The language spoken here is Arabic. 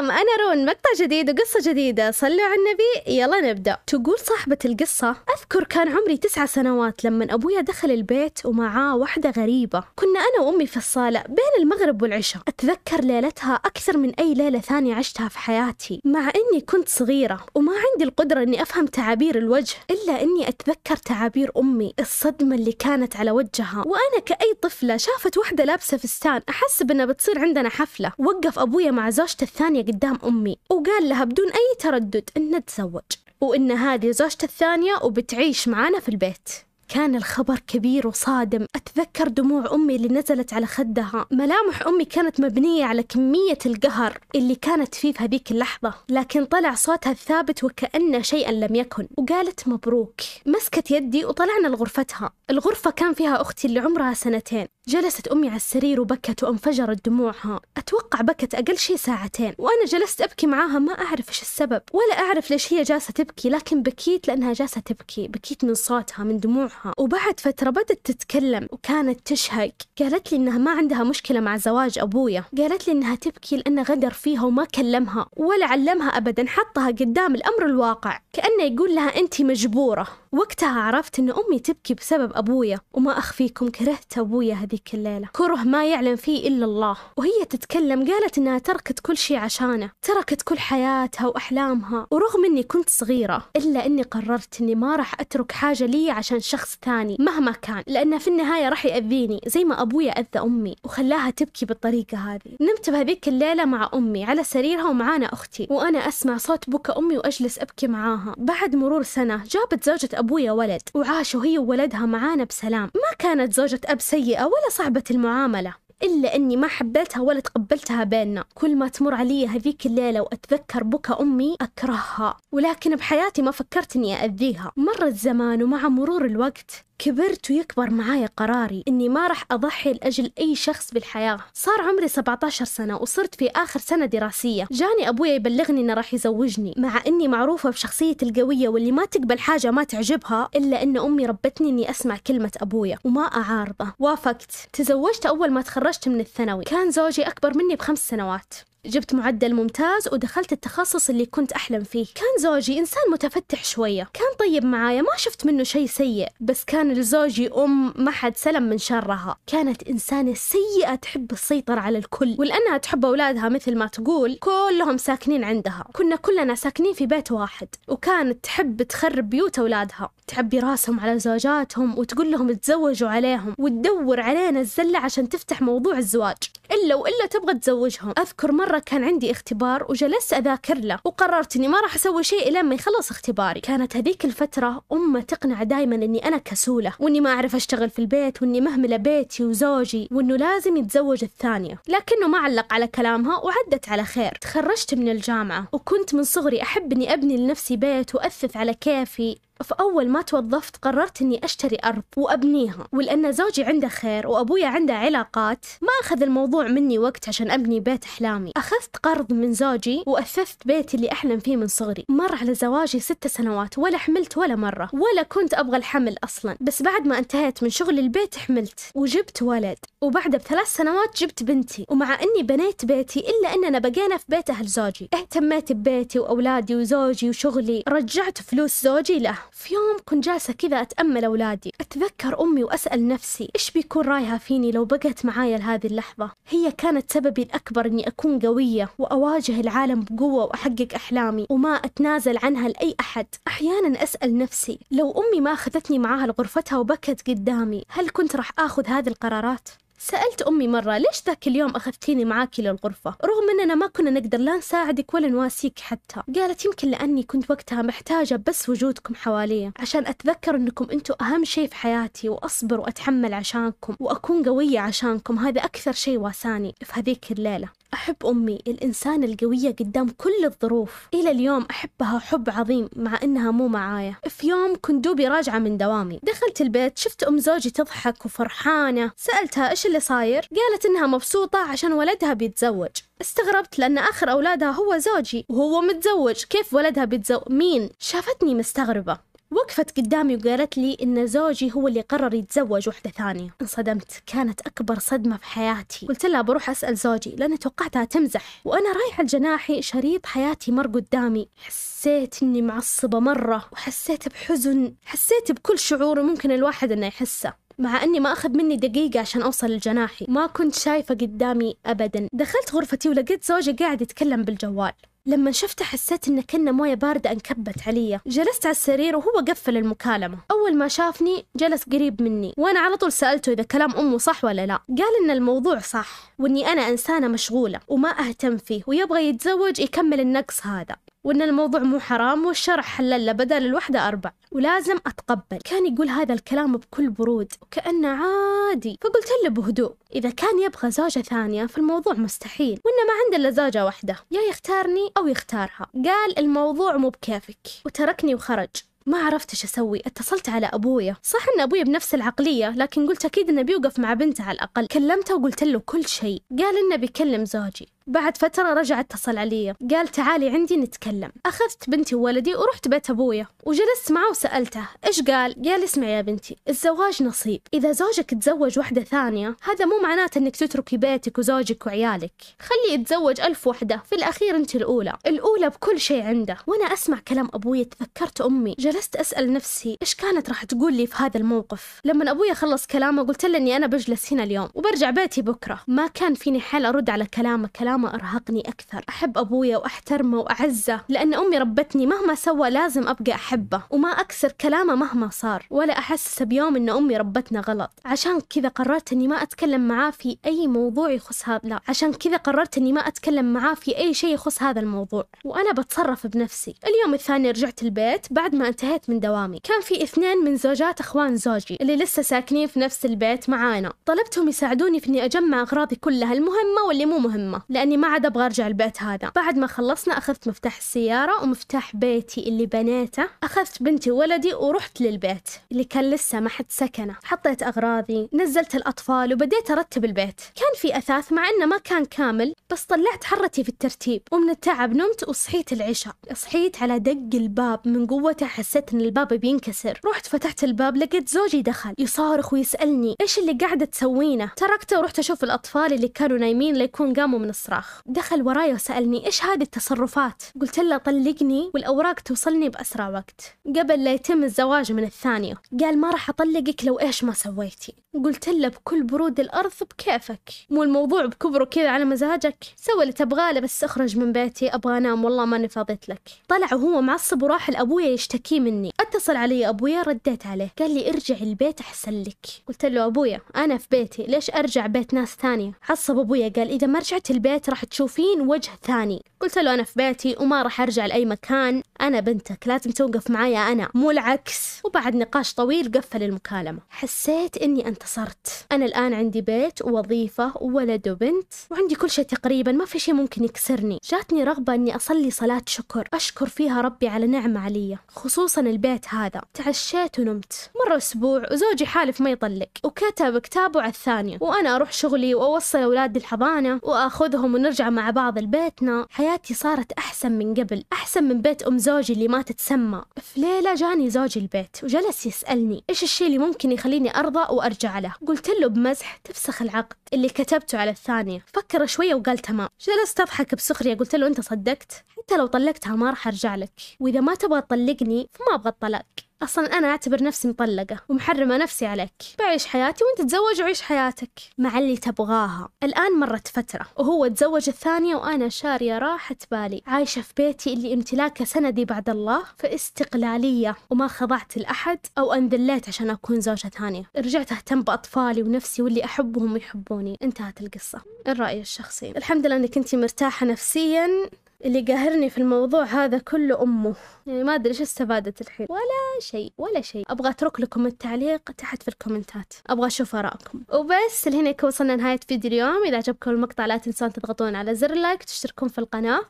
سلام أنا رون مقطع جديد وقصة جديدة. صلوا على النبي يلا نبدأ. تقول صاحبة القصة أذكر كان عمري تسعة سنوات لما أبويا دخل البيت ومعاه واحدة غريبة. كنا أنا وأمي في الصالة بين المغرب والعشاء. أتذكر ليلتها أكثر من أي ليلة ثانية عشتها في حياتي. مع أني كنت صغيرة وما عندي القدرة أني أفهم تعابير الوجه إلا أني أتذكر تعابير أمي الصدمة اللي كانت على وجهها. وأنا كأي طفلة شافت واحدة لابسة فستان أحسب أنها بتصير عندنا حفلة. وقف أبويا مع زوجته الثانية قدام أمي وقال لها بدون أي تردد إنه تزوج وإن هذه زوجته الثانية وبتعيش معانا في البيت. كان الخبر كبير وصادم. أتذكر دموع أمي اللي نزلت على خدها. ملامح أمي كانت مبنية على كمية القهر اللي كانت فيه في هذيك اللحظة لكن طلع صوتها الثابت وكأن شيئا لم يكن. وقالت مبروك. مسكت يدي وطلعنا لغرفتها. الغرفة كان فيها أختي اللي عمرها سنتين. جلست أمي على السرير وبكت وانفجرت دموعها. أتوقع بكت أقل شي ساعتين وأنا جلست أبكي معاها ما أعرف إيش السبب ولا أعرف ليش هي جالسة تبكي لكن بكيت لأنها جالسة تبكي. بكيت من صوتها من دموعها. وبعد فترة بدت تتكلم وكانت تشهق قالت لي إنها ما عندها مشكلة مع زواج أبويا. قالت لي إنها تبكي لأنه غدر فيها وما كلمها ولا علمها أبدا حطها قدام الأمر الواقع. كأنه يقول لها أنت مجبورة. وقتها عرفت إن أمي تبكي بسبب أبويا وما أخفيكم كرهت أبويا هذيك الليلة. كره ما يعلم فيه إلا الله. وهي تتكلم قالت إنها تركت كل شيء عشانه تركت كل حياتها وأحلامها ورغم إني كنت صغيرة إلا إني قررت إني ما راح أترك حاجة لي عشان شخص ثاني مهما كان. لأنه في النهاية راح يأذيني زي ما أبويا أذى أمي وخلاها تبكي بالطريقة هذه. نمت بهذيك الليلة مع أمي على سريرها ومعانا أختي وأنا أسمع صوت بكى أمي وأجلس أبكي معاها. بعد مرور سنة جابت زوجة أبويا ولد وعاشوا هي وولدها معانا بسلام. ما كانت زوجة أب سيئة ولا صعبة المعاملة. إلا أني ما حبيتها ولا تقبلتها بيننا. كل ما تمر علي هذيك الليلة وأتذكر بكى أمي أكرهها. ولكن بحياتي ما فكرت أني أذيها مر الزمان ومع مرور الوقت كبرت ويكبر معايا قراري إني ما راح أضحي لأجل أي شخص بالحياة. صار عمري 17 سنة وصرت في آخر سنة دراسية. جاني أبويا يبلغني إنه راح يزوجني. مع إني معروفة بشخصيتي القوية واللي ما تقبل حاجة ما تعجبها إلا إن أمي ربتني إني أسمع كلمة أبويا وما أعارضه. وافقت. تزوجت أول ما تخرجت من الثانوي. كان زوجي أكبر مني بخمس سنوات. جبت معدل ممتاز ودخلت التخصص اللي كنت أحلم فيه. كان زوجي إنسان متفتح شوية. كان طيب معايا ما شفت منه شيء سيء بس كان لزوجي أم ما حد سلم من شرها. كانت إنسانة سيئة تحب السيطرة على الكل ولأنها تحب أولادها مثل ما تقول كلهم ساكنين عندها. كنا كلنا ساكنين في بيت واحد وكانت تحب تخرب بيوت أولادها. تعبي راسهم على زوجاتهم وتقول لهم تزوجوا عليهم وتدور علينا الزلة عشان تفتح موضوع الزواج. إلا وإلا تبغى تزوجهم. أذكر مرة كان عندي اختبار وجلست أذاكر له وقررت إني ما راح أسوي شيء إلين ما يخلص اختباري. كانت هذيك الفترة أمه تقنع دايما إني أنا كسولة وإني ما أعرف أشتغل في البيت وإني مهملة بيتي وزوجي وإنه لازم يتزوج الثانية. لكنه ما علق على كلامها وعدت على خير. تخرجت من الجامعة وكنت من صغري أحب إني أبني لنفسي بيت وأثث على كيفي. فأول ما توظفت قررت إني أشتري أرض وأبنيها ولأن زوجي عنده خير وأبويا عنده علاقات ما أخذ الموضوع مني وقت عشان أبني بيت أحلامي. أخذت قرض من زوجي وأثثت بيتي اللي أحلم فيه من صغري. مر على زواجي ست سنوات ولا حملت ولا مرة ولا كنت أبغى الحمل أصلا. بس بعد ما انتهيت من شغل البيت حملت وجبت ولد. وبعد بثلاث سنوات جبت بنتي. ومع أني بنيت بيتي إلا أننا بقينا في بيت أهل زوجي. اهتميت ببيتي وأولادي وزوجي وشغلي. رجعت فلوس زوجي له. في يوم كنت جالسة كذا أتأمل أولادي. أتذكر أمي وأسأل نفسي إيش بيكون رأيها فيني لو بقت معايا لهذه اللحظة؟ هي كانت سببي الأكبر إني أكون قوية وأواجه العالم بقوة وأحقق أحلامي وما أتنازل عنها لأي أحد. أحيانا أسأل نفسي لو أمي ما أخذتني معاها لغرفتها وبكت قدامي هل كنت راح آخذ هذه القرارات؟ سألت أمي مرة ليش ذاك اليوم أخذتيني معاكي للغرفة؟ رغم أننا ما كنا نقدر لا نساعدك ولا نواسيك حتى. قالت يمكن لأني كنت وقتها محتاجة بس وجودكم حواليا عشان أتذكر أنكم أنتم أهم شيء في حياتي وأصبر وأتحمل عشانكم وأكون قوية عشانكم هذا أكثر شيء واساني في هذيك الليلة. أحب أمي الإنسانة القوية قدام كل الظروف. إلى اليوم أحبها حب عظيم مع إنها مو معايا. في يوم كنت دوبي راجعة من دوامي دخلت البيت شفت أم زوجي تضحك وفرحانة. سألتها إيش اللي صاير؟ قالت إنها مبسوطة عشان ولدها بيتزوج. استغربت لأن آخر أولادها هو زوجي وهو متزوج. كيف ولدها بيتزوج؟ مين؟ شافتني مستغربة. وقفت قدامي وقالت لي إن زوجي هو اللي قرر يتزوج واحدة ثانية. انصدمت. كانت أكبر صدمة في حياتي. قلت لها بروح أسأل زوجي لأني توقعتها تمزح. وأنا رايحة الجناحي شريط حياتي مر قدامي. حسيت إني معصبة مرة. وحسيت بحزن. حسيت بكل شعور ممكن الواحد إنه يحسه. مع إني ما أخذ مني دقيقة عشان أوصل للجناحي. ما كنت شايفة قدامي ابدا. دخلت غرفتي ولقيت زوجي قاعد يتكلم بالجوال. لما شفته حسيت انه كنا موية باردة انكبت علي. جلست على السرير وهو قفل المكالمة. أول ما شافني جلس قريب مني. وأنا على طول سألته إذا كلام أمه صح ولا لا. قال إن الموضوع صح وإني أنا إنسانة مشغولة وما أهتم فيه ويبغى يتزوج يكمل النقص هذا. وإن الموضوع مو حرام والشرع حلل بدل الوحدة أربع. ولازم أتقبل. كان يقول هذا الكلام بكل برود. وكأنه عادي. فقلت له بهدوء. إذا كان يبغى زوجة ثانية فالموضوع مستحيل. وإنه ما عنده إلا زوجة واحدة. يا يختارني أو يختارها. قال الموضوع مو بكيفك. وتركني وخرج. ما عرفت إيش أسوي. اتصلت على أبويا. صح إن أبويا بنفس العقلية لكن قلت أكيد إنه بيوقف مع بنته على الأقل. كلمته وقلت له كل شيء. قال إنه بيكلم زوجي. بعد فترة رجع اتصل علي. قال تعالي عندي نتكلم. أخذت بنتي وولدي ورحت بيت أبويا وجلست معه وسألته إيش قال؟ قال اسمع يا بنتي الزواج نصيب. إذا زوجك تزوج واحدة ثانية هذا مو معناته أنك تتركي بيتك وزوجك وعيالك. خليه يتزوج ألف وحدة في الأخير أنت الأولى. الأولى بكل شيء عنده. وأنا أسمع كلام أبوي تذكرت أمي. جلست أسأل نفسي إيش كانت راح تقول لي في هذا الموقف؟ لما أبويا خلص كلامه قلت له أني أنا بجلس هنا اليوم وبرجع بيتي بكرة. ما كان فيني حل أرد على كلامه كلامه أرهقني أكثر. أحب أبويا وأحترمه وأعزه لأن أمي ربتني مهما سوى لازم أبقى أحبه وما أكسر كلامه مهما صار ولا أحسس بيوم إن أمي ربتنا غلط. عشان كذا قررت إني ما أتكلم معاه في أي موضوع يخص هذا لا عشان كذا قررت إني ما أتكلم معاه في أي شيء يخص هذا الموضوع. وأنا بتصرف بنفسي. اليوم الثاني رجعت البيت بعد ما انتهيت من دوامي. كان في اثنين من زوجات أخوان زوجي اللي لسه ساكنين في نفس البيت معانا. طلبتهم يساعدوني في إني أجمع أغراضي كلها المهمة واللي مو مهمة لأني ما عاد أبغى أرجع البيت هذا. بعد ما خلصنا أخذت مفتاح السيارة ومفتاح بيتي اللي بنيته. أخذت بنتي وولدي ورحت للبيت اللي كان لسه ما حد سكنه. حطيت أغراضي نزلت الأطفال وبديت أرتب البيت. كان في أثاث مع إنه ما كان كامل بس طلعت حرتي في الترتيب. ومن التعب نمت وصحيت العشاء. صحيت على دق الباب من قوته حسيت إن الباب بينكسر. رحت فتحت الباب لقيت زوجي دخل يصارخ ويسألني إيش اللي قاعدة تسوينه؟ تركته ورحت أشوف الأطفال اللي كانوا نايمين ليكون قاموا من الصراخ دخل وراي وسألني إيش هذه التصرفات؟ قلت له طلقني والأوراق توصلني بأسرع وقت قبل لا يتم الزواج من الثانية. قال ما راح أطلقك لو إيش ما سويتي. قلت له بكل برود الأرض بكيفك. مو الموضوع بكبره كذا على مزاجك. سوي اللي تبغاه بس اخرج من بيتي أبغى أنام والله ماني فاضيت لك. طلع وهو معصب وراح لأبويا يشتكي مني. اتصل علي أبويا رديت عليه. قال لي ارجع البيت أحسن لك. قلت له أبويا أنا في بيتي ليش أرجع بيت ناس ثانية؟ عصب أبويا قال إذا ما رجعت البيت راح تشوفين وجه ثاني. قلت له أنا في بيتي وما راح أرجع لأي مكان. أنا بنتك لازم توقف معايا أنا. مو العكس. وبعد نقاش طويل قفل المكالمة. حسيت إني انتصرت. أنا الآن عندي بيت ووظيفة وولد وبنت وعندي كل شيء تقريبا ما في شيء ممكن يكسرني. جاتني رغبة إني أصلي صلاة شكر. أشكر فيها ربي على نعمة علي. خصوصا البيت هذا. تعشيت ونمت. مر أسبوع وزوجي حالف ما يطلق. وكتب كتابه على الثانية. وأنا أروح شغلي وأوصل أولادي الحضانة وأخذهم ونرجع مع بعض لبيتنا. حياتي صارت أحسن من قبل. أحسن من بيت أم زوجي اللي ما تتسمى. في ليلة جاني زوجي البيت وجلس يسألني إيش الشيء اللي ممكن يخليني أرضى وأرجع؟ له قلت له بمزح تفسخ العقد اللي كتبته على الثانية. فكر شوية وقال تمام. جلست أضحك بسخرية قلت له أنت صدقت؟ حتى لو طلقتها ما راح أرجع لك. وإذا ما تبغى تطلقني فما أبغى الطلاق. أصلا أنا أعتبر نفسي مطلقة ومحرمة نفسي عليك. بعيش حياتي وأنت تتزوج وعيش حياتك. مع اللي تبغاها. الآن مرت فترة وهو تزوج الثانية وأنا شارية راحة بالي. عايشة في بيتي اللي امتلاكه سندي بعد الله في استقلالية وما خضعت لأحد أو أنذليت عشان أكون زوجة ثانية. رجعت أهتم بأطفالي ونفسي واللي أحبهم ويحبوني انتهت القصة. الرأي الشخصي. الحمد لله أنك أنت مرتاحة نفسيا. اللي قاهرني في الموضوع هذا كله أمه. يعني ما أدري إيش استفادت الحين. ولا شيء ولا شيء. أبغى أترك لكم التعليق تحت في الكومنتات. أبغى أشوف آرائكم. وبس لهنا وصلنا نهاية فيديو اليوم. إذا عجبكم المقطع لا تنسون تضغطون على زر لايك وتشتركون في القناة.